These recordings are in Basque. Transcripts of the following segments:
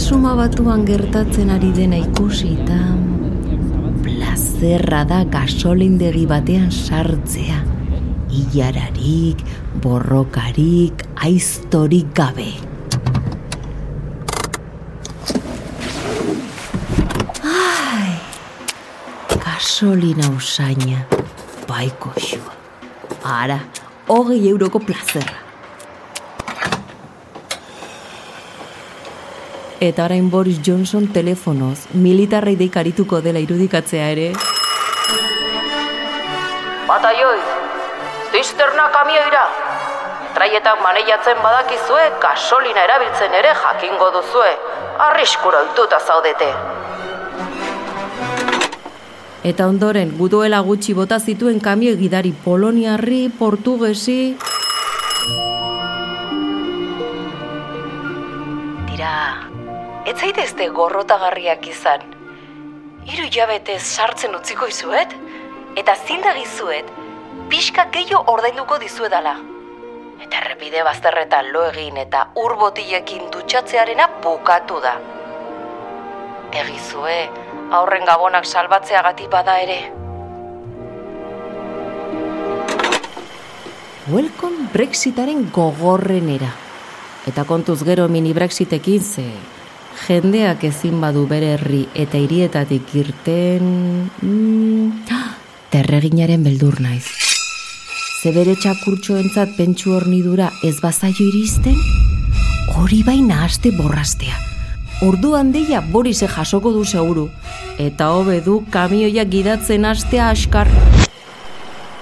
erresuma batuan gertatzen ari dena ikusita, plazerra da gasolindegi batean sartzea. Ilararik, borrokarik, aiztorik gabe. Ai, gasolina usaina, baiko xua. Ara, hogei euroko plazerra. Eta orain Boris Johnson telefonoz, militarrei deikarituko dela irudikatzea ere. Bataioi, zisterna kamioira. Traietak maneiatzen badakizue, gasolina erabiltzen ere jakingo duzue. Arriskura oituta zaudete. Eta ondoren, guduela gutxi bota zituen kamio gidari poloniarri, portugesi... ez zaitezte gorrotagarriak izan. Hiru jabetez sartzen utziko izuet, eta zindagizuet, pixka gehiago ordainduko dizuedala. Eta errepide bazterretan lo egin eta ur botilekin dutxatzearena bukatu da. Egizue, aurren gabonak salbatzeagatik bada ere. Welcome Brexitaren gogorrenera. Eta kontuz gero mini Brexitekin ze jendeak ezin badu bere herri eta hirietatik irten... Mm, terreginaren beldur naiz. Ze bere txakurtxoentzat pentsu hornidura ez bazaio iristen? Hori baina aste borrastea. Orduan deia Borise jasoko du seguru. Eta hobe du kamioia gidatzen astea askar.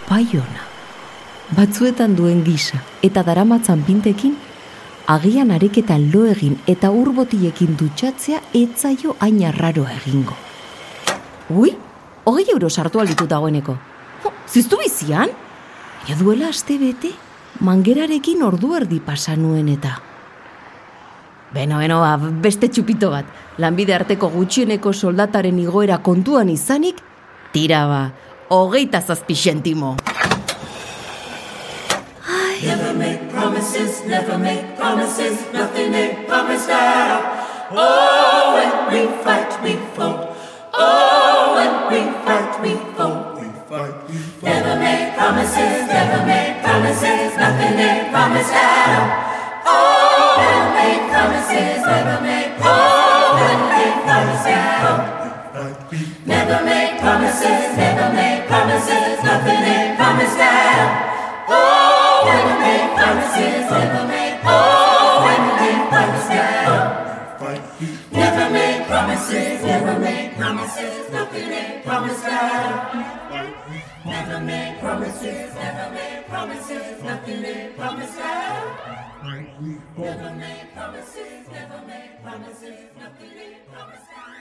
Bai ona. Batzuetan duen gisa eta daramatzan pintekin, agian ariketa lo egin eta urbotiekin dutxatzea etzaio hain arraroa egingo. Ui, hogei euro sartu alitu dagoeneko. Oh, ziztu bizian? Ja duela aste bete, mangerarekin ordu erdi pasa nuen eta. Beno, beno, ba, beste txupito bat. Lanbide arteko gutxieneko soldataren igoera kontuan izanik, tira ba, hogeita zazpi xentimo. Never make promises, never make promises, nothing ain't promised at all. Oh, when we fight, we fought. Oh, when we fight, we fought. We fight, we fought. Never make promises, never make promises, nothing ain't promised at all. Oh, we make promises, never make Oh, when we promises, fought. Never make promises, never make promises, nothing ain't promised at all. Oh, promises never make. Oh, Emily, fight this guy. Never make promises, never make promises, nothing ain't promised God. Never make promises, never make promises, nothing ain't promised God. Never make promises, never make promises, nothing ain't promised God.